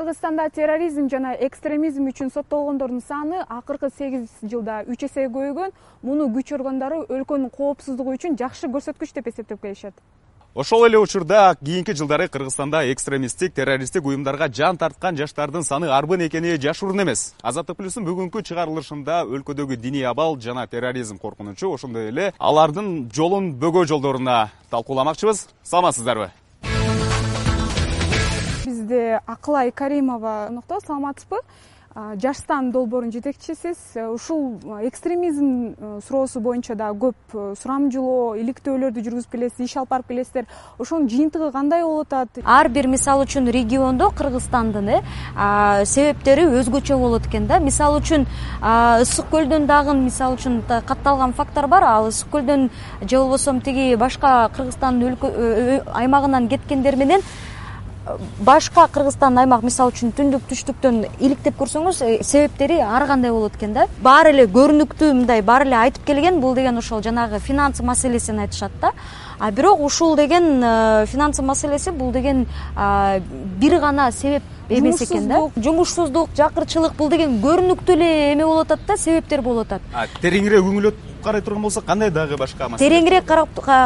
кыргызстанда терроризм жана экстремизм үчүн соттолгондордун саны акыркы сегиз жылда үч эсеге көбөйгөн муну күч органдары өлкөнүн коопсуздугу үчүн жакшы көрсөткүч деп эсептеп келишет. Ошол эле учурда кийинки жылдары кыргызстанда экстремисттик террористтик уюмдарга жан тарткан жаштардын саны арбын экени жашыруун эмес. Азаттык плюстун бүгүнкү чыгарылышында өлкөдөгү диний абал жана терроризм коркунучу ошондой эле алардын жолун бөгөө жолдоруна талкууламакчыбыз. Саламатсыздарбы бизде акылай каримова конокто саламатсызбы? Жаштан долбоордун жетекчисисиз э, ушул экстремизм э, суроосу боюнча дагы көп э, сурамжылоо иликтөөлөрдү жүргүзүп келесиз иш алып барып келесиздер. Ошонун жыйынтыгы кандай болуп атат? Ар бир мисалы үчүн региондо кыргызстандын э себептери өзгөчө болот экен да. Мисалы үчүн ысык көлдөн дагы мисалы үчүн катталган факттар бар. Ал ысык көлдөн же болбосо тиги башка кыргызстандын аймагынан кеткендер менен башка кыргызстандын аймак мисалы үчүн түндүк түштүктөн иликтеп көрсөңүз э, себептери ар кандай болот экен да? Баары эле көрүнүктүү мындай баары эле айтып келген бул деген ошол жанагы финансы маселесин айтышат да. А бирок ушул деген э, финансы маселеси бул деген бир гана себеп эмес экен да. Жумушсуздук. Жакырчылык бул деген көрүнүктүү эле эме болуп атат да себептер болуп атат. Тереңирээк үңүлөт карай турган болсок кандай дагы башка маселе? Тереңирээк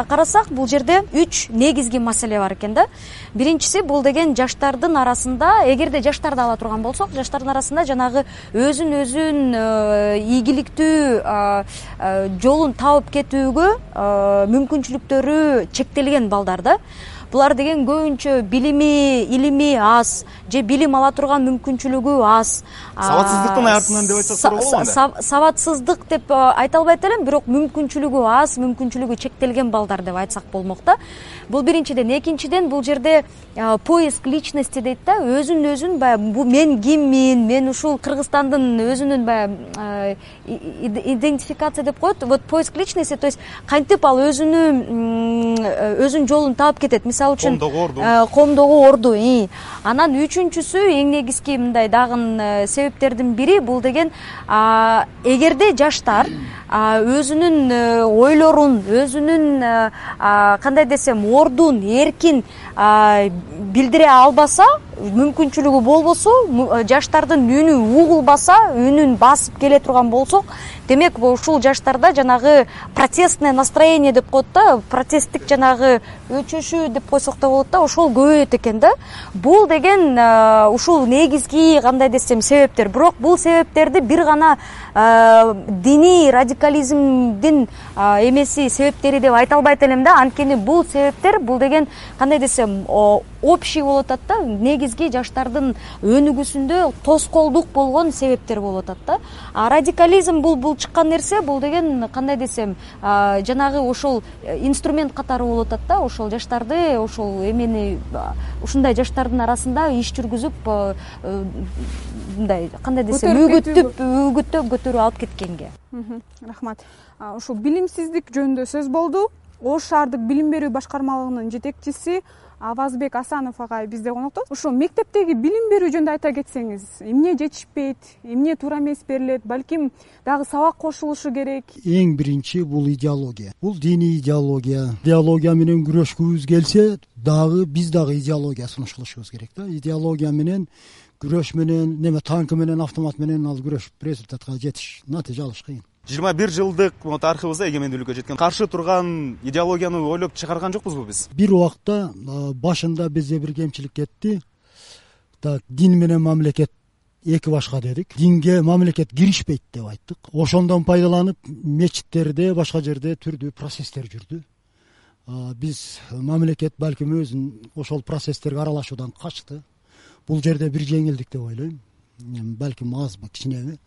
карасак бул жерде үч негизги маселе бар экен да. Биринчиси бул деген жаштардын арасында эгерде жаштарды ала турган болсок жаштардын арасында жанагы өзүн өзүн э, ийгиликтүү э, жолун таап кетүүгө мүмкүнчүлүктөрү чектелген балдар да булар деген көбүнчө билими илими аз же билим ала турган мүмкүнчүлүгү аз. Сабатсыздыктын артынан деп айтсак туура болобу анда сабатсыздык деп айта албайт элем бирок мүмкүнчүлүгү аз мүмкүнчүлүгү чектелген балдар деп айтсак болмок да бул биринчиден. Экинчиден бул жерде поиск личности дейт да өзүн өзүн баягы мен киммин мен ушул кыргызстандын өзүнүн баягы идентификация деп коет. Вот поиск личности то есть кантип ал өзүнүн өзүнүн жолун таап кетет? Мисалы үчүн коомдогу орду. э, коомдогу орду анан үчүнчүсү эң негизги мындай дагы э, себептердин бири бул деген эгерде жаштар өзүнүн э, ойлорун өзүнүн кандай десем ордун эркин билдире албаса мүмкүнчүлүгү болбосо жаштардын үнү угулбаса үнүн басып келе турган болсок демек ушул жаштарда жанагы протестное настроение деп коет да протесттик жанагы өчөшүү деп койсок да болот да ошол көбөйөт экен да. Бул деген ушул негизги кандай десем себептер. Бирок бул себептерди бир гана диний радикализмдин эмеси себептери деп айта албайт элем да. Анткени бул себептер бул деген кандай десем общий болуп атат да. Негизги жаштардын өнүгүүсүндө тоскоолдук болгон себептер болуп атат да. А радикализм бул бул чыккан нерсе бул деген кандай десем жанагы ошол э, инструмент катары болуп атат да. Ошол жаштарды ошол эмени ушундай жаштардын арасында иш жүргүзүп э, мындай кандай десем үгүттүп үгүттөп көтөрүп алып кеткенге рахмат. Ушул билимсиздик жөнүндө сөз болду. Ош шаардык билим берүү башкармалыгынын жетекчиси авазбек асанов агай бизде конокто ушул мектептеги билим берүү жөнүндө айта кетсеңиз эмне жетишпейт эмне туура эмес берилет балким дагы сабак кошулушу керек. Эң биринчи бул идеология. Бул диний идеология. Идеология менен күрөшкүбүз келсе дагы биз дагы идеология сунуш керек да. Идеология менен күрөш менен неме танк менен автомат менен ал күрөшүп результатка жетиш натыйжа алыш кыйын жыйырма бир жылдык тарыхыбызда эгемендүүлүккө жеткен каршы турган идеологияны ойлоп чыгарган жокпузбу биз? Бир убакта башында бизде бир кемчилик кетти. Так дин менен мамлекет эки башка дедик. Динге мамлекет киришпейт деп айттык. Ошондон пайдаланып мечиттерде башка жерде түрдүү процесстер жүрдү. Биз мамлекет балким өзүн ошол процесстерге аралашуудан качты. Бул жерде бир жеңилдик деп ойлойм. Балким азбы кичинеби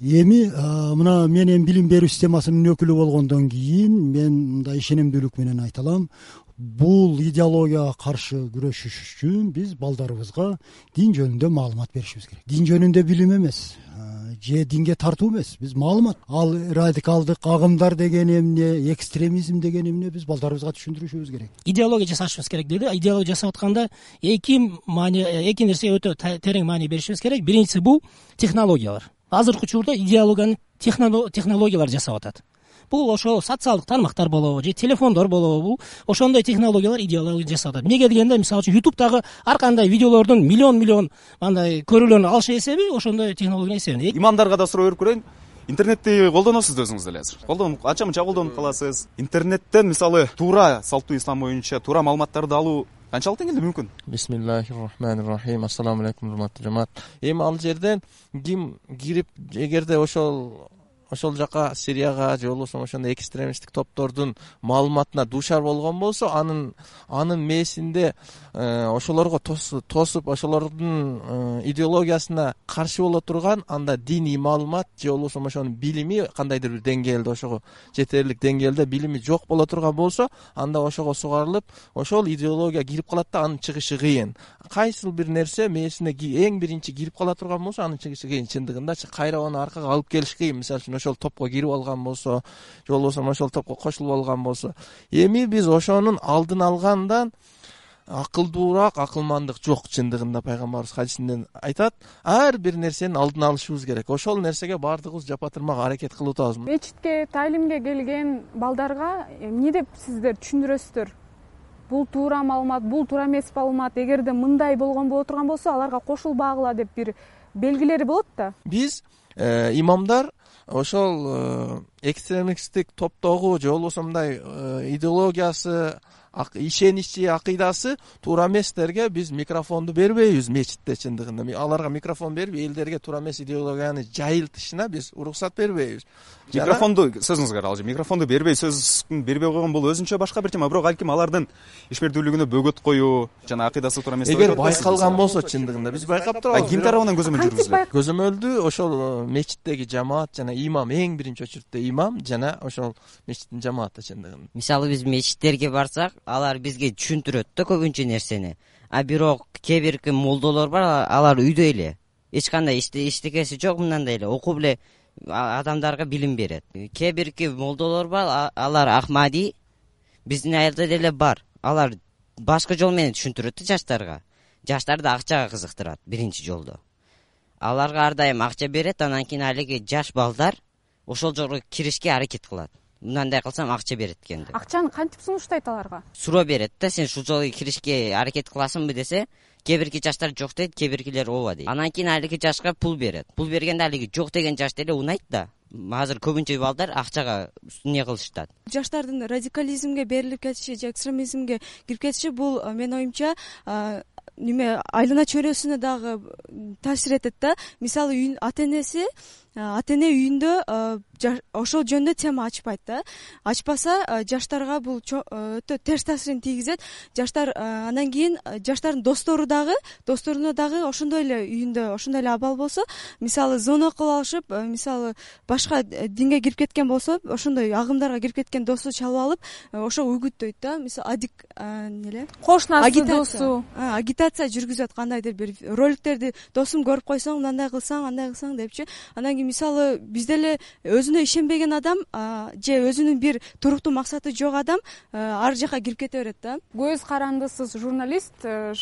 эми мына мен эми билим берүү системасынын өкүлү болгондон кийин мен мындай ишенимдүүлүк менен айта алам. Бул идеологияга каршы күрөшүш үчүн биз балдарыбызга дин жөнүндө маалымат беришибиз керек. Дин жөнүндө билим эмес же динге тартуу эмес. Биз маалымат. Ал радикалдык агымдар деген эмне экстремизм деген эмне биз балдарыбызга түшүндүрүшүбүз керек. Идеология жасашыбыз керек деди. Идеология жасап атканда эки маани эки нерсеге өтө терең маани беришибиз керек. Биринчиси бул технологиялар азыркы учурда идеологияны технологиялар жасап атат. Бул ошо социалдык тармактар болобу же телефондор болобу бул ошондой технологиялар идеология жасап атат. Эмнеге дегенде мисалы үчүн ютубтагы ар кандай видеолордун миллион миллион андай көрүүлөрүн алышы эсеби ошондой технологиянын эсебинен имамдарга да суроо берип көрөйүн. Интернетти колдоносуз да өзүңүз деле азыр? Колдонуп анча мынча колдонуп каласыз. Интернеттен мисалы туура салттуу ислам боюнча туура маалыматтарды алуу канчалык деңгээлде мүмкүн? Бисмиллахи рахмани рахим ассаламу алейкум урматтуу жамаат. Эми ал жерден ким кирип эгерде ошол ошол жака сирияга же болбосо ошондой экстремисттик топтордун маалыматына дуушар болгон болсо анын анын мээсинде э, ошолорго тосуп ошолордун э, идеологиясына каршы боло турган анда диний маалымат же болбосо ошонун билими кандайдыр бир деңгээлде ошого жетерлик деңгээлде билими жок боло турган болсо анда ошого сугарылып ошол идеология кирип калат да анын чыгышы кыйын. Кайсыл бир нерсе мээсине эң биринчи кирип кала турган болсо анын чыгышы кыйын. Чындыгындачы кайра аны аркага алып келиш кыйын. Мисалы үчүн ошол топко кирип алган болсо же болбосо ошол топко кошулуп алган болсо эми биз ошонун алдын алгандан акылдуураак акылмандык жок чындыгында пайгамбарыбыз хадисинде айтат ар бир нерсенин алдын алышыбыз керек. Ошол нерсеге баардыгыбыз жапа аракет кылып атабыз. Мечитке таалимге келген балдарга эмне деп сиздер түшүндүрөсүздөр? Бул туура маалымат бул туура эмес маалымат. Эгерде мындай болгон боло турган болсо аларга кошулбагыла деп бир белгилери болот да. Биз э, имамдар ошол э, экстремисттик топтогу же болбосо мындай э, идеологиясы ишеничи акыйдасы туура эместерге биз микрофонду бербейбиз мечитте чындыгында. Аларга микрофон берип элдерге туура эмес идеологияны жайылтышына биз уруксат бербейбиз. Микрофонду сөзүңүзгө аралажы микрофонду бербей сөзүн бербей койгон бул өзүнчө башка бир тема. Бирок балким алардын ишмердүүлүгүнө бөгөт коюу жана акыйдасы туура эмес эгер байкалган болсо чындыгында биз байкап турабыз. Ким тарабынан көзөмөл жүргүзүлөт? көзөмөлдү ошол э, мечиттеги жамаат жана имам эң биринчи очередте имам жана ошол мечиттин жамааты чындыгында. Мисалы биз мечиттерге барсак алар бизге түшүндүрөт да көбүнчө нерсени. А бирок кээ бирки молдолор бар алар үйдө эле. Эч кандай эчтекеси жок мындай эле. Окуп эле адамдарга билим берет. Кээ бирки молдолор бар алар акмади биздин айылда деле бар. Алар башка жол менен түшүндүрөт да жаштарга. Жаштарды акчага кызыктырат биринчи жолдо. Аларга ар дайым акча берет анан кийин алиги жаш балдар ошол жолго киришке аракет кылат мындай кылсам акча берет экен деп. Акчаны кантип сунуштайт аларга? Суроо берет да сен ушул жолу киришке аракет кыласыңбы десе кээ бирки жаштар жок дейт кээ биркилер ооба дейт. Анан кийин алиги жашка пул берет. Пул бергенде алиги жок деген жаш деле унайт да. Азыр көбүнчө балдар акчага эмне кылышат жаштардын радикализмге берилип кетиши же экстремизмге кирип кетиши бул менин оюмча неме айлана чөйрөсүнө дагы таасир этет да. Мисалы ата энеси ата эне үйүндө ошол жөнүндө тема ачпайт да. Ачпаса жаштарга бул өтө терс таасирин тийгизет. Жаштар андан кийин жаштардын достору дагы досторуна дагы ошондой эле үйүндө ошондой эле абал болсо мисалы звонок кылып алышып мисалы башка динге кирип кеткен болсо ошондой агымдарга кирип кеткен досу чалып алып ошого үгүттөйт да. Мисалы адик эле кош насы досу агитация жүргүзөт. Кандайдыр бир роликтерди досум көрүп койсоң мындай кылсаң андай кылсаң депчи. Андан кийин мисалы биз деле өзүнө ишенбеген адам же өзүнүн бир туруктуу максаты жок адам ар жака кирип кете берет да. Көз карандысыз журналист э,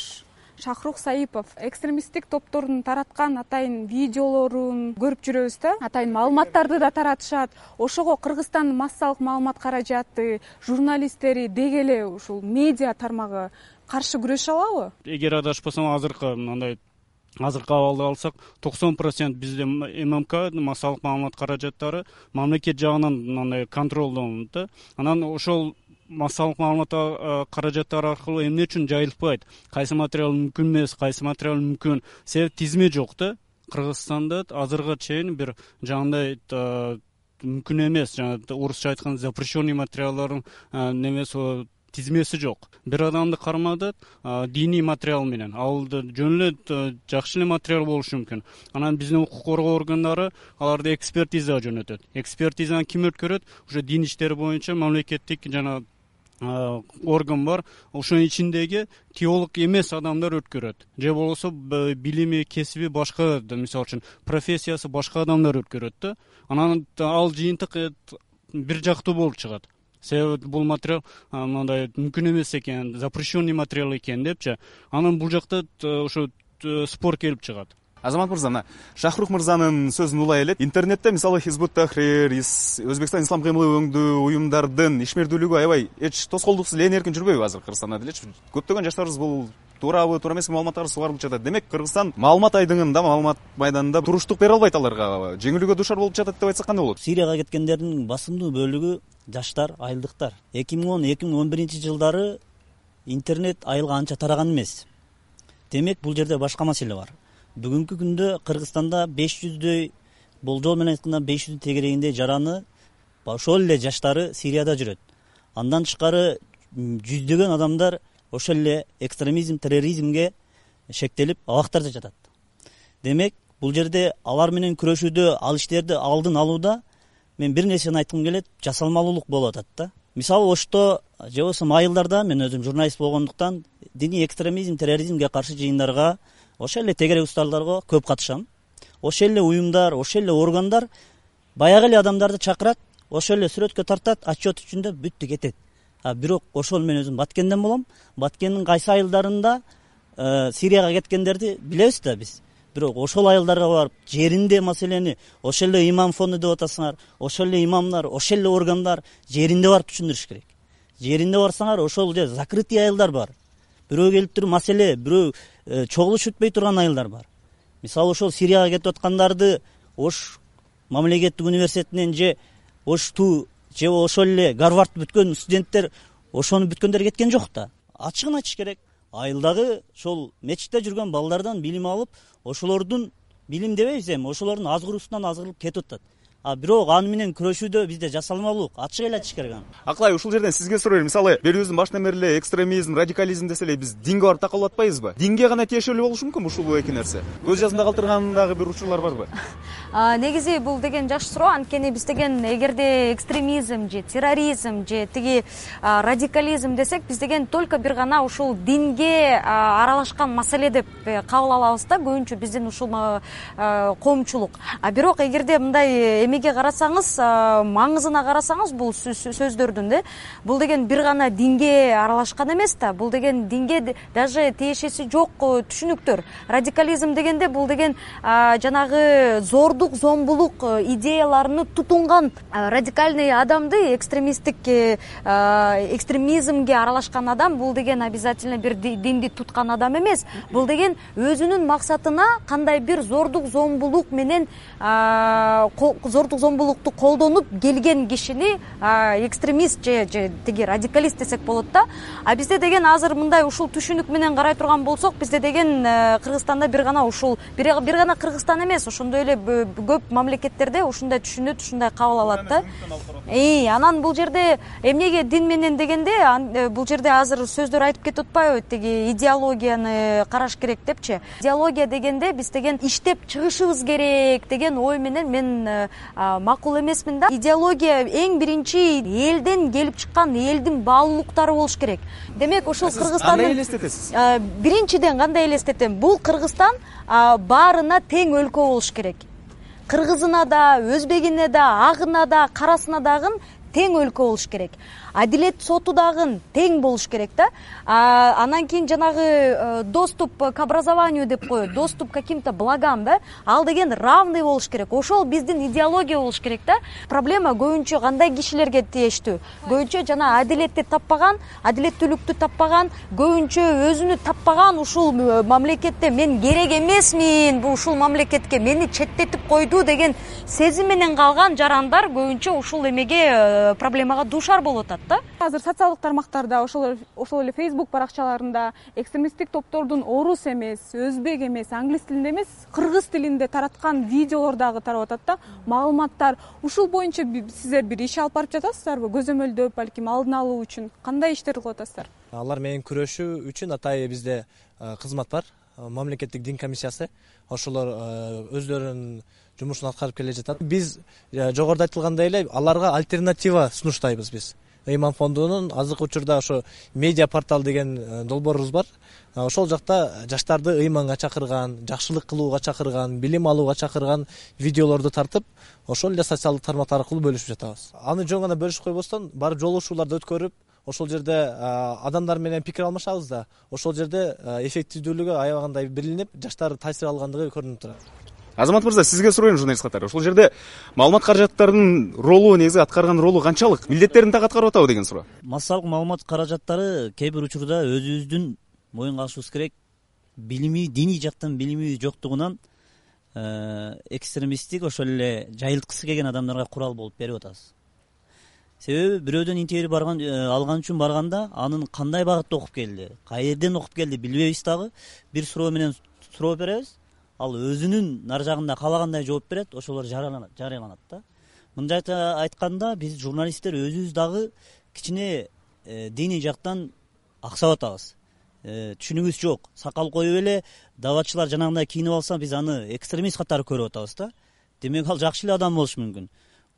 шахрух саипов. Экстремисттик топтордун тараткан атайын видеолорун көрүп жүрөбүз да. Атайын маалыматтарды да таратышат. Ошого кыргызстандын массалык маалымат каражаты журналисттери деги эле ушул медиа тармагы каршы күрөшө алабы? Эгер адашпасам азыркы мындай азыркы абалды алсак токсон процент бизде ммк массалык маалымат каражаттары мамлекет жагынан мындай контролдо да. Анан ошол массалык маалымат каражаттары аркылуу эмне үчүн жайылтпайт кайсы материал мүмкүн эмес кайсы материал мүмкүн? Себеби тизме жок да. Кыргызстанда азыркыга чейин бир жанагындай мүмкүн эмес. Жанаг орусча айтканда запрещенный материалдардын немеси тизмеси жок. Бир адамды карматат диний материал менен. Ал жөн эле жакшы эле материал болушу мүмкүн. Анан биздин укук коргоо органдары аларды экспертизага жөнөтөт. Экспертизаны ким өткөрөт? Уже дин иштери боюнча мамлекеттик жана орган бар. Ошонун ичиндеги теолог эмес адамдар өткөрөт. Же болбосо билими кесиби башка мисалы үчүн профессиясы башка адамдар өткөрөт да. Анан ал жыйынтык э, бир жактуу болуп чыгат себеби бул материал мындай мүмкүн эмес экен запрещенный материал экен депчи. Анан бул жакта ошо спор келип чыгат азамат мырза мына шахрух мырзанын сөзүн улай элек интернетте мисалы хизбут тахрир өзбекстан ислам кыймылы өңдүү уюмдардын ишмердүүлүгү аябай эч тоскоолдуксуз ээн эркин жүрбөйбү азыр кыргызстанда делечи көптөгөн жаштарыбыз бул туурабы туура эмеспи маалыматтарды сугарылып жатат демек кыргызстан маалымат айдыңында маалымат майданында туруштук бере албайт аларга. Жеңилүүгө дуушар болуп жатат деп айтсак кандай болот? Сирияга кеткендердин басымдуу бөлүгү жаштар айылдыктар эки миң он эки миң он биринчи жылдары интернет айылга анча тараган эмес. Демек бул жерде башка маселе бар бүгүнкү күндө кыргызстанда беш жүздөй болжол менен айтканда беш жүздүн тегерегиндей жараны ошол эле жаштары сирияда жүрөт. Андан тышкары жүздөгөн адамдар ошол эле экстремизм терроризмге шектелип абактарда жатат. Демек бул жерде алар менен күрөшүүдө ал иштерди алдын алууда мен бир нерсени айткым келет жасалмалуулук болуп атат да. Мисалы ошто же болбосо айылдарда мен өзүм журналист болгондуктан диний экстремизм терроризмге каршы жыйындарга ошол эле тегерек устаздарго көп катышам. Ошол эле уюмдар ошол эле органдар баягы эле адамдарды чакырат ошол эле сүрөткө тартат отчет үчүн деп бүттү кетет. А бирок ошол мен өзүм баткенден болом. Баткендин кайсы айылдарында э, сирияга кеткендерди билебиз да биз. Бирок ошол айылдарга барып жеринде маселени ошол эле имам фонду деп атасыңар ошол эле имамдар ошол эле органдар жеринде барып түшүндүрүш керек. Жеринде барсаңар ошол же закрытый айылдар бар. Бирөө келип туруп маселе бирөө чогулуш өтпөй турган айылдар бар. Мисалы ошол сирияга кетип аткандарды ош мамлекеттик университетинен же ошту же ошол эле гарвардты бүткөн студенттер ошону бүткөндөр кеткен жок да. Ачыгын айтыш керек. Айылдагы ошол мечитте жүргөн балдардан билим алып ошолордун билим дебейбиз эми ошолордун азгыруусунан азгырылып кетип атат а бирок аны менен күрөшүүдө бизде жасалмалуулук. Ачык эле айтыш керек аны акылай ушул жерден сизге суроо берейин мисалы берүүбүздүн башынан бери эле экстремизм радикализм десе эле биз динге барып такалып атпайбызбы динге гана тиешелүү болушу мүмкүнбү ушул эки нерсе? Көз жаздында калтырган дагы бир учурлар барбы негизи бул деген жакшы суроо. Анткени биз деген эгерде экстремизм же терроризм же тиги радикализм десек биз деген только бир гана ушул динге аралашкан маселе деп э, кабыл алабыз да көбүнчө биздин ушул коомчулук. А бирок эгерде мындай эме карасаңыз маңызына карасаңыз бул сөздөрдүн э бул деген бир гана динге аралашкан эмес да. Бул деген динге даже тиешеси жок э, түшүнүктөр. Радикализм дегенде бул деген жанагы зордук зомбулук э, идеяларына тутунган радикальный адамды экстремисттик э, экстремизмге аралашкан адам бул деген обязательно бир динди туткан адам эмес. Бул деген өзүнүн максатына кандай бир зордук зомбулук менен зордук зомбулукту колдонуп келген кишини экстремист же же тиги радикалист десек болот да. А бизде деген азыр мындай ушул түшүнүк менен карай турган болсок бизде деген э, кыргызстанда бир гана ушул бир гана кыргызстан эмес ошондой эле көп мамлекеттерде ушундай түшүнөт ушундай кабыл алат да. Анан бул жерде эмнеге дин менен дегенде э, бул жерде азыр сөздөр айтып кетип атпайбы тиги идеологияны караш керек депчи. Идеология дегенде биз деген иштеп чыгышыбыз керек деген ой менен мен э, макул эмесмин да. Идеология эң биринчи элден келип чыккан элдин баалуулуктары болуш керек. Демек ушул кыргызстан кандай элестетесиз? Биринчиден кандай элестетем? Бул кыргызстан баарына тең өлкө болуш керек. Кыргызына да өзбегине да агына да карасына дагы тең өлкө болуш керек адилет соту дагы тең болуш керек да. Анан кийин жанагы э, доступ к образованию деп коет доступ к каким то благам да. Ал деген равный болуш керек. Ошол биздин идеология болуш керек да. Проблема көбүнчө кандай кишилерге тиештүү? Көбүнчө жана адилетти таппаган адилеттүүлүктү таппаган көбүнчө өзүнү таппаган ушул э, мамлекетте мен керек эмесмин ушул мамлекетке мени четтетип койду деген сезим менен калган жарандар көбүнчө ушул эмеге э, проблемага дуушар болуп атат да? Азыр социалдык тармактарда ошол эле фейсбук баракчаларында экстремисттик топтордун орус эмес өзбек эмес англис тилинде эмес кыргыз тилинде тараткан видеолор дагы тарап атат да маалыматтар. Ушул боюнча сиздер бир иш алып барып жатасыздарбы? Көзөмөлдөп балким алдын алуу үчүн кандай иштерди кылып атасыздар? Алар менен күрөшүү үчүн атайын бизде кызмат бар. Мамлекеттик дин комиссиясы. Ошолор өздөрүнүн жумушун аткарып келе жатат. Биз жогоруда айтылгандай эле аларга альтернатива сунуштайбыз биз ыйман фондунун азыркы учурда ошо медиа портал деген э, долбоорубуз бар. Ошол жакта жаштарды ыйманга чакырган жакшылык кылууга чакырган билим алууга чакырган видеолорду тартып ошол эле социалдык тармактар аркылуу бөлүшүп жатабыз. Аны жөн гана бөлүшүп койбостон барып жолугушууларды өткөрүп ошол жерде адамдар менен пикир алмашабыз да ошол жерде эффективдүүлүгү аябагандай билинип жаштар таасир алгандыгы көрүнүп турат азамат мырза сизге суройм журналист катары. Ушул жерде маалымат каражаттарынын ролу негизи аткарган ролу канчалык? Милдеттерин так аткарып атабы деген суроо. Массалык маалымат каражаттары кээ бир учурда өзүбүздүн моюнга алышыбыз керек. Билими диний жактан билими жоктугунан э, экстремисттик ошол эле жайылткысы келген адамдарга курал болуп берип атабыз себеби бирөөдөн интервью барган э, алган үчүн барганда анын кандай багытта окуп келди каерден окуп келди билбейбиз дагы бир суроо менен суроо беребиз ал өзүнүн нары жагында каалагандай жооп берет ошолор жарыяланат да. Мындайча айтканда биз журналисттер өзүбүз дагы кичине э, диний жактан аксап атабыз. Э, түшүнүгүбүз жок. Сакал коюп эле даватчылар жанагындай кийинип алса биз аны экстремист катары көрүп атабыз да. Демек ал жакшы эле адам болушу мүмкүн.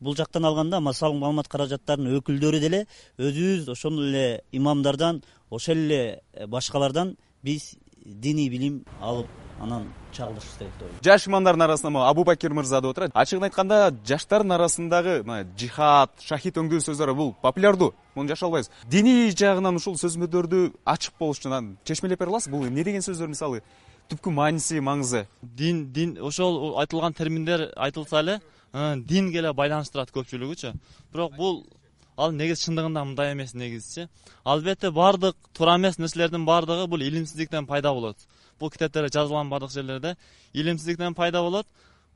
Бул жактан алганда массалык маалымат каражаттарынын өкүлдөрү деле өзүбүз ошол эле имамдардан ошол эле э, башкалардан биз диний билим алып анан чагылышыбыз керек деп ойлойм. Жаш имамдардын арасында могу абу бакир мырза деп отурат ачыгын айтканда жаштардын арасындагы мына жихад шахид өңдүү сөздөр бул популярдуу муну жаша албайбыз диний жагынан ушул сөзмөдөрдү ачык болуш үчүн анан чечмелеп бере аласызбы бул эмне деген сөздөр мисалы? Түпкү мааниси маңызы. Дин дин ошол айтылган терминдер айтылса эле динге эле байланыштырат көпчүлүгүчү бирок бул ал негизи чындыгында мындай эмес негизичи албетте баардык туура эмес нерселердин баардыгы бул илимсиздиктен пайда болот бул китептерде жазылган баардык жерлерде илимсиздиктен пайда болот.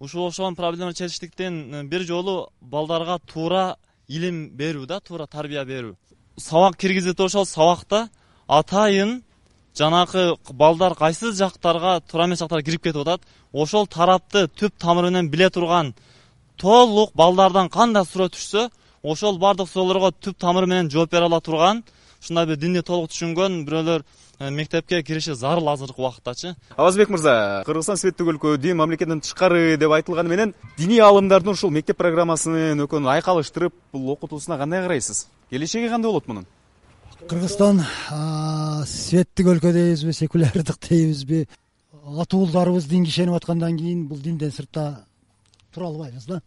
Ушул окшогон проблема чечтиктен э, бир жолу балдарга туура илим берүү да туура тарбия берүү. Сабак киргизет ошол сабакта атайын жанакы балдар кайсы жактарга туура эмес жактарга кирип кетип атат. Ошол тарапты түп тамыры менен биле турган толук балдардан кандай суроо түшсө ошол баардык суроолорго түп тамыры менен жооп бере ала турган ушундай бир динди толук түшүнгөн бирөөлөр Э, мектепке кириши зарыл азыркы убакыттачы абазбек мырза кыргызстан светтик өлкө дин мамлекеттен тышкары деп айтылганы менен диний аалымдардын ушул мектеп программасынын экөөнүн айкалыштырып бул окутуусуна кандай карайсыз? Келечеги кандай болот мунун? Кыргызстан светтик өлкө дейбизби секулярдык дейбизби. Ата уулдарыбыз динге ишенип аткандан кийин бул динден сыртта тура албайбыз да.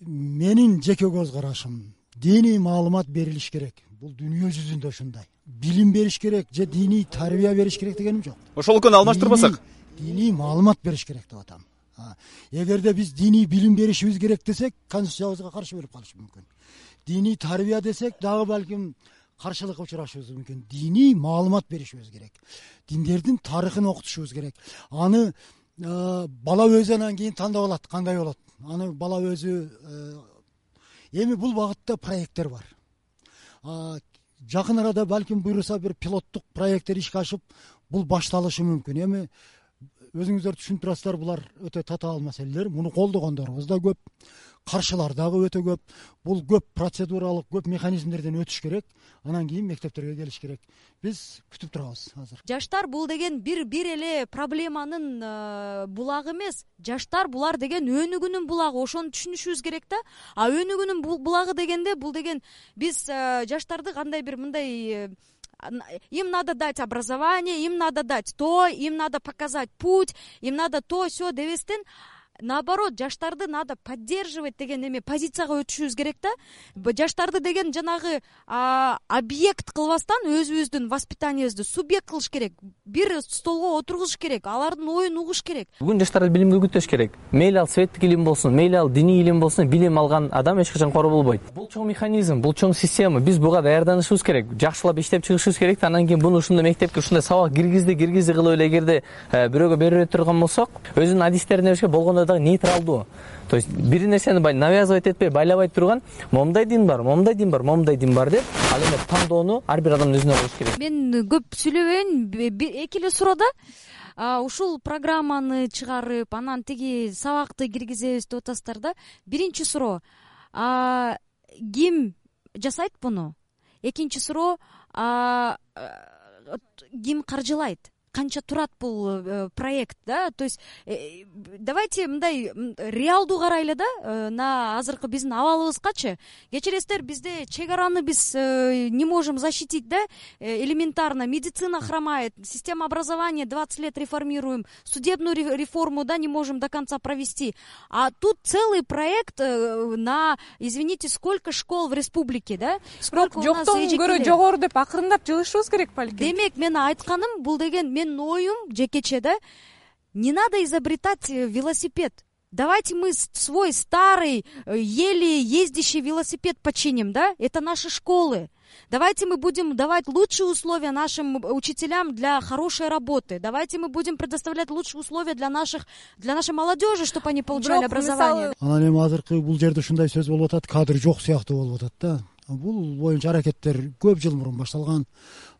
Менин жеке көз карашым диний маалымат берилиш керек бул дүйнө жүзүндө ушундай. Билим бериш керек же диний тарбия бериш керек дегеним жок. Ошол экөөнү алмаштырбасак? Диний маалымат бериш керек деп атам. Эгерде биз диний билим беришибиз керек десек конституциябызга каршы болуп калышы мүмкүн. Диний тарбия десек дагы балким каршылыкка учурашыбыз мүмкүн. Диний маалымат беришибиз керек. Диндердин тарыхын окутушубуз керек. Аны бала өзү анан кийин тандап алат кандай болот? Аны бала өзү эми бул багытта проекттер бар жакын арада балким буюрса бир пилоттук проекттер ишке ашып бул башталышы мүмкүн эми? Өзүңүздөр түшүнүп турасыздар булар өтө татаал маселелер муну колдогондорубуз да көп каршылар дагы өтө көп. Бул көп процедуралык көп механизмдерден өтүш керек. Анан кийин мектептерге келиш керек. Биз күтүп турабыз азыр. Жаштар бул деген бир бир эле проблеманын э, булагы эмес. Жаштар булар деген өнүгүүнүн булагы. Ошону түшүнүшүбүз керек да. А өнүгүүнүн булагы дегенде бул деген биз э, жаштарды кандай бир мындай э, им надо дать образование им надо дать то им надо показать путь им надо то все дебестен наоборот жаштарды надо поддерживать деген эме позицияга өтүшүбүз керек да. Жаштарды деген жанагы объект кылбастан өзүбүздүн воспитаниябызды субъект кылыш керек. Бир столго отургузуш керек алардын оюн угуш керек. Бүгүн жаштарды билимге үгүттөш керек. Мейли ал светтик илим болсун мейли ал диний илим болсун билим алган адам эч качан кор болбойт. Бул чоң механизм бул чоң система. Биз буга даярданышыбыз керек жакшылап иштеп чыгышыбыз керек да. Анан кийин буну ушундай мектепке ушундай сабак киргизди киргизди кылып эле эгерде э, бирөөгө бере турган болсок өзүнүн адистерине болгондо дагы нейтралдуу. То есть бир нерсени навязывать этпей байлабай турган момундай дин бар момундай дин бар момундай дин бар деп ал эми тандоону ар бир адамдын өзүнө кылыш керек. Мен көп сүйлөбөйүн эки эле суроо да ушул программаны чыгарып анан тиги сабакты киргизебиз деп атасыздар да биринчи суроо. Ким жасайт муну экинчи суроо ким каржылайт канча турат бул э, проект да? То есть э, давайте мындай реалдуу карайлы да? Мына азыркы биздин абалыбызгачы. Кечиресиздер бизде чек араны биз не можем защитить да? Элементарно. Медицина хромает система образования двадцать лет реформируем судебную реформу да не можем до конца провести. А тут целый проект на извините сколько школ в республике да? Сколько? Жоктон көрө жогору деп акырындап жылышыбыз керек балким демек мен айтканым бул деген менин оюм жекече да не надо изобретать э, велосипед. Давайте мы свой старый э, еле ездящий велосипед починим да? Это наши школы. Давайте мы будем давать лучшие условия нашим учителям для хорошей работы. Давайте мы будем предоставлять лучшие условия для наших для нашей молодежи чтобы они получали образование анан эми азыркы бул жерде ушундай сөз болуп атат кадр жок сыяктуу болуп атат да бул боюнча аракеттер көп жыл мурун башталган.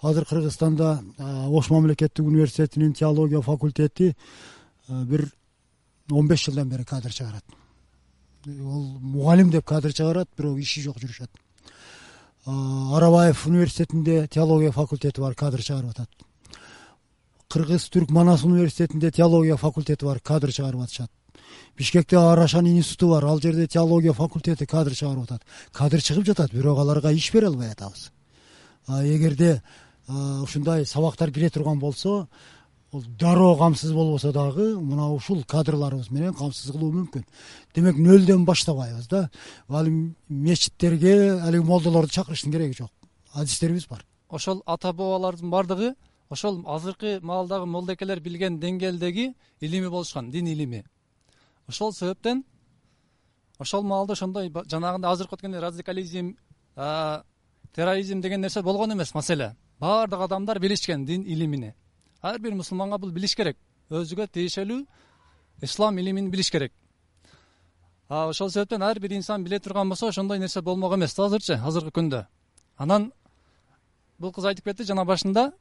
Азыр кыргызстанда ош мамлекеттик университетинин теология факультети бир он беш жылдан бери кадр чыгарат. Ол мугалим деп кадр чыгарат бирок иши жок жүрүшөт. Арабаев университетинде теология факультети бар кадр чыгарып атат. Кыргыз түрк манас университетинде теология факультети бар кадр чыгарып атышат бишкекте арашан институту бар. Ал жерде теология факультети кадр чыгарып атат. Кадр чыгып жатат. Бирок аларга иш бере албай атабыз. Эгерде ушундай сабактар кире турган болсо ол дароо камсыз болбосо дагы мына ушул кадрларыбыз менен камсыз кылуу мүмкүн. Демек нөлдөн баштабайбыз да. Ал мечиттерге алиги молдолорду чакырыштын кереги жок. Адистерибиз бар. Ошол ата бабалардын баардыгы ошол азыркы маалдагы молдокелер билген деңгээлдеги илими болушкан дин илими ошол себептен ошол маалда ошондой жанагындай азыркы өткөндөй радикализм терроризм деген нерсе болгон эмес маселе. Баардык адамдар билишкен дин илимини ар бир мусулманга бул билиш керек. Өзүгө тиешелүү ислам илимин билиш керек. Ошол себептен ар бир инсан биле турган болсо ошондой нерсе болмок эмес да азырчы азыркы күндө. Анан бул кыз айтып кетти жана башында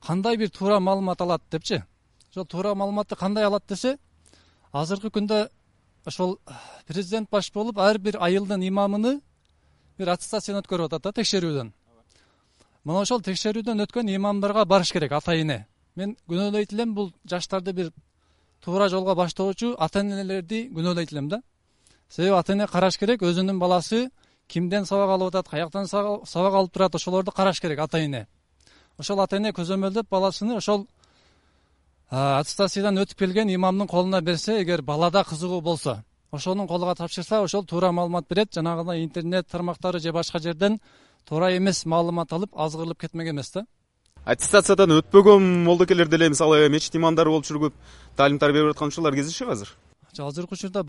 кандай бир туура маалымат алат депчи? Ошол туура маалыматты кандай алат десе азыркы күндө ошол президент баш болуп ар бир айылдын имамыны бир аттестациядан өткөрүп атат да текшерүүдөн. Мына ошол текшерүүдөн өткөн имамдарга барыш керек ата эне мен күнөөлөйт элем бул жаштарды бир туура жолго баштоочу ата энелерди күнөөлөйт элем да. Себеби ата эне караш керек өзүнүн баласы кимден сабак алып атат каяктан сабак алып турат ошолорду караш керек ата эне ошол ата эне көзөмөлдөп баласыны ошол аттестациядан өтүп келген имамдын колуна берсе эгер балада кызыгуу болсо ошонун колуна тапшырса ошол туура маалымат берет. Жанагындай интернет тармактары же башка жерден туура эмес маалымат алып азгырылып кетмек эмес да. Аттестациядан өтпөгөн молдокелер деле мисалы мечит имамдары болуп жүрүп таалимдар берип аткан учурлар кездешеби азыр? Азыркы учурда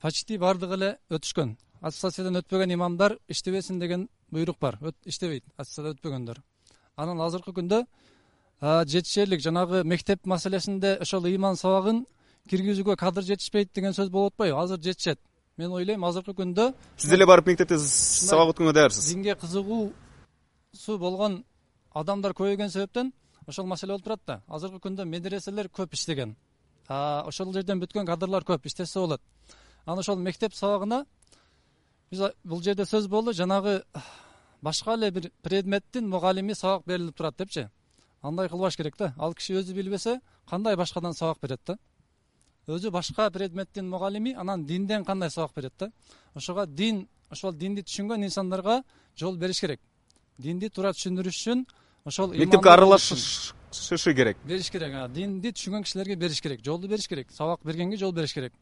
почти баардыгы эле өтүшкөн. Аттестациядан өтпөгөн имамдар иштебесин деген буйрук бар. Иштебейт. Аттестациядан өтпөгөндөр. Анан азыркы күндө жетишерлик. Жанагы мектеп маселесинде ошол ыйман сабагын киргизүүгө кадр жетишпейт деген сөз болуп атпайбы? Азыр жетишет. Мен ойлойм азыркы күндө сиз деле барып мектепте сабак өткөнгө даярсыз. динге кызыгуусу болгон адамдар көбөйгөн себептен ошол маселе болуп турат да. Азыркы күндө медреселер көп иштеген. Ошол жерден бүткөн кадрлар көп иштесе болот. Анан ошол мектеп сабагына биз бул жерде сөз болду. Жанагы башка эле бир предметтин мугалими сабак берилип турат депчи андай кылбаш керек да. Ал киши өзү билбесе кандай башкадан сабак берет да? Өзү башка предметтин мугалими анан динден кандай сабак берет да? Ошого дин ошол динди түшүнгөн инсандарга жол бериш керек. Динди туура түшүндүрүш үчүн ошол мектепке аралашышы керек. Бериш керек динди түшүнгөн кишилерге бериш керек жолду бериш керек сабак бергенге жол бериш керек.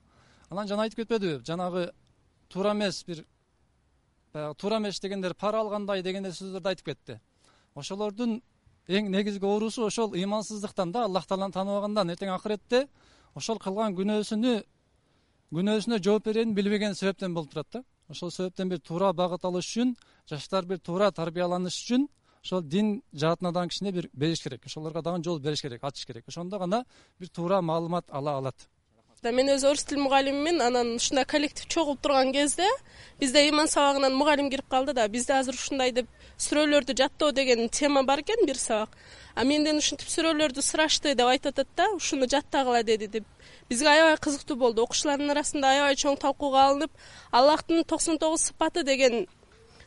Анан жана айтып кетпедиби жанагы туура эмес бир баягы туура эмес дегендер пара алгандай дегендей сөздөрдү айтып кетти. Ошолордун эң негизги оорусу ошол ыймансыздыктан да аллах тааланы тааныбагандан эртең акыретте ошол кылган күнөөсүнү күнөөсүнө жооп берерин билбеген себептен болуп турат да. Ошол себептен бир туура багыт алыш үчүн жаштар бир туура тарбияланыш үчүн ошол дин жаатына дагы кичине бир бериш керек. Ошолорго дагы жол бериш керек ачыш керек. Ошондо гана бир туура маалымат ала алат мен өзү орус тил мугалимимин. Анан ушундай коллектив чогулуп турган кезде бизде ыйман сабагынан мугалим кирип калды да бизде азыр ушундай деп сүрөлөрдү жаттоо деген тема бар экен бир сабак. А менден ушинтип сүрөлөрдү сурашты деп айтып атат да ушуну жаттагыла деди деп. Бизге аябай кызыктуу болду. Окуучулардын арасында аябай чоң талкууга алынып аллахтын токсон тогуз сыпаты деген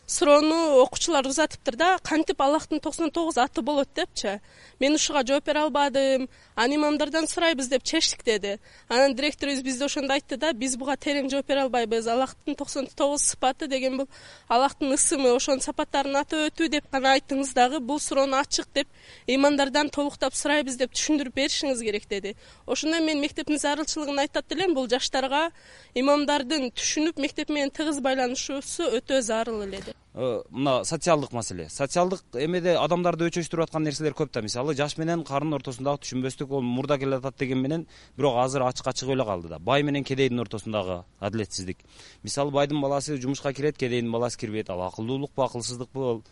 суроону окуучулар узатыптыр да кантип аллахтын токсон тогуз аты болот депчи? Мен ушуга жооп бере албадым анан имамдардан сурайбыз деп чечтик деди. Анан директорубуз бизде ошондо айтты да биз буга терең жооп бере албайбыз аллахтын токсон тогуз сыпаты деген бул аллахтын ысымы ошонун сапаттарын атап өтүү деп гана айттыңыз дагы бул суроону ачык деп имамдардан толуктап сурайбыз деп түшүндүрүп беришиңиз керек деди. Ошондо мен мектептин зарылчылыгын айтат элем бул жаштарга имамдардын түшүнүп мектеп менен тыгыз байланышуусу өтө зарыл эле деп мына социалдык маселе. Социалдык эмеде адамдарды өчөштүрүп аткан нерселер көп да. Мисалы жаш менен карынын ортосундагы түшүнбөстүк ол мурда келатат деген менен бирок азыр ачыкка чыгып эле калды да. Бай менен кедейдин ортосундагы адилетсиздик. Мисалы байдын баласы жумушка кирет кедейдин баласы кирбейт. Ал акылдуулукпу акылсыздыкпу ал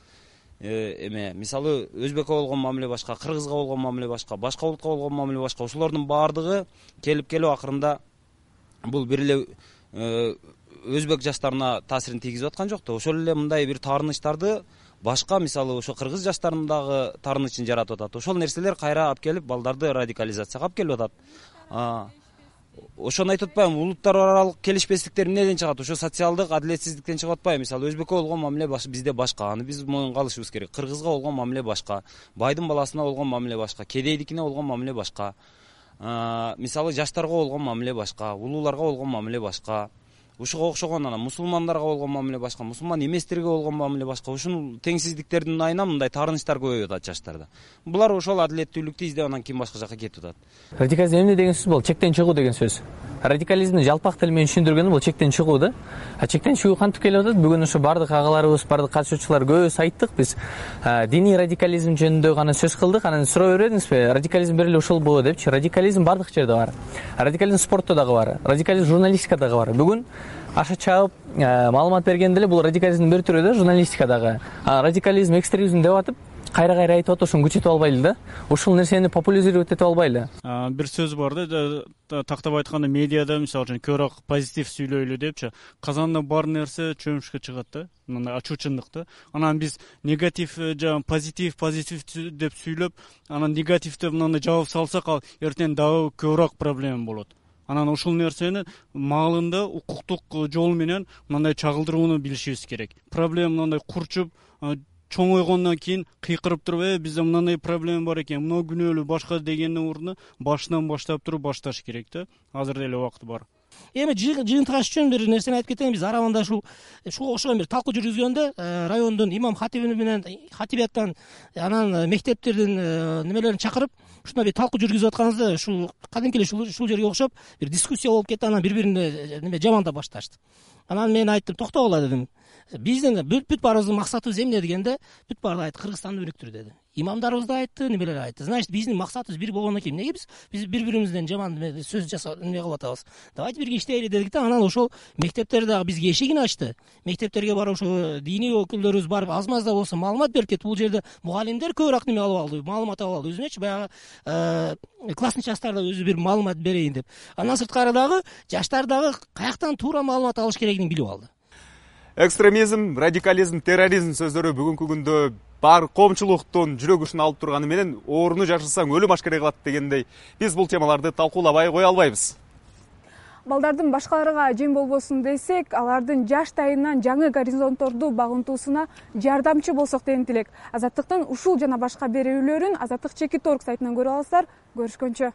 э, эме. Мисалы өзбекке болгон мамиле башка кыргызга болгон мамиле башка башка улутка болгон мамиле башка. Ушулардын баардыгы келип келип акырында бул бир эле э, өзбек жаштарына таасирин тийгизип аткан жок да. Ошол эле мындай бир таарынычтарды башка мисалы ошо кыргыз жаштарынын дагы таарынычын жаратып атат. Ошол нерселер кайра алып келип балдарды радикализацияга алып келип атат. Ошону айтып атпаймынбы улуттар аралык келишпестиктер эмнеден чыгат? Ошо социалдык адилетсиздиктен чыгып атпайбы? Мисалы өзбекке болгон мамиле бизде башка. Аны биз моюнга алышыбыз керек. Кыргызга болгон мамиле башка. Байдын баласына болгон мамиле башка. Кедейдикине болгон мамиле башка. Мисалы жаштарга болгон мамиле башка. Улууларга болгон мамиле башка ушуга окшогон анан мусулмандарга болгон мамиле башка мусулман эместерге болгон мамиле башка. Ушул теңсиздиктердин айынан мындай таарынычтар көбөйүп атат жаштарда. Булар ошол адилеттүүлүктү издеп анан кийин башка жака кетип атат? Радикализм эмне деген сөз бул чектен чыгуу деген сөз. Радикализмди жалпак тил менен түшүндүргөнү бул чектен чыгуу да. А чектен чыгуу кантип келип атат? Бүгүн ошо баардык агаларыбыз баардык катышуучулар көбүбүз айттык. Биз диний радикализм жөнүндө гана сөз кылдык. Анан суроо бербедиңизби радикализм бир эле ушулбу депчи. Радикализм баардык жерде бар. Радикализм спортто дагы бар. Радикализм журналистикадагы бар. Бүгүн аша чаап маалымат бергенде эле бул радикализмдин бир түрү да журналистикадагы. Радикализм экстремизм деп атып кайра кайра айтып атып ошону күчөтүп албайлы да. Ушул нерсени популяризировать этип албайлы бир сөз бар да тактап айтканда медиада мисалы үчүн көбүрөөк позитив сүйлөйлү депчи. Казанда бар нерсе чөмүшкө чыгат да мындай ачуу чындык да. Анан биз негатив э, жанагы позитив позитив деп сүйлөп анан негативди мындай жаап салсак ал эртең дагы көбүрөөк проблема болот анан ушул нерсени маалында укуктук жол менен мындай чагылдырууну билишибиз керек. Проблема мындай курчуп чоңойгондон кийин кыйкырып туруп э бизде мындай проблема бар экен мынау күнөөлүү башка дегендин ордуна башынан баштап туруп башташ керек да азыр деле убакыт бар эми жыйынтыгаш үчүн бир нерсени айтып кетейин биз арабанда ушул ушуга окшогон бир талкуу жүргүзгөндө э, райондун имам хатиби менен хатибияттан анан э, мектептердин э, немелерин чакырып ушундай бир талкуу жүргүзүп атканыбызда ушул кадимки эле ушул жерге окшоп бир дискуссия болуп кетти анан бири бирине неме жамандап башташты. Анан мен айттым токтогула дедим биздин бүт баарыбыздын максатыбыз эмне? дегенде бүт баары айтты кыргызстанды өнүктүрүү деди имамдарыбыз да айтты немелер айтты. Значит биздин максатыбыз бир болгондон кийин эмнеге биз биз бири биримизден жаман сөз жасап эме кылып атабыз? Давайте бирге иштейли дедик да анан ошол мектептер дагы бизге эшигин ачты. Мектептерге барып ошо диний өкүлдөрүбүз барып аз маз да болсо маалымат берип кетти. Бул жерде мугалимдер көбүрөөк неме алып алды? Маалымат алып алды. Өзүнөчү баягы э, классный частар да өзү бир маалымат берейин деп. Андан сырткары дагы жаштар дагы каяктан туура маалымат алыш керегин билип алды. Экстремизм радикализм терроризм сөздөрү бүгүнкү күндө бар коомчулуктун жүрөк учун алып турганы менен ооруну жашырсаң өлүм ашкере кылат дегендей. Биз бул темаларды талкуулабай кое албайбыз. Балдардын башкаларга жем болбосун десек алардын жаштайынан жаңы горизонтторду багынтуусуна жардамчы болсок деген тилек. Азаттыктын ушул жана башка берүүлөрүн азаттык чекит орг сайтынан көрө аласыздар. Көрүшкөнчө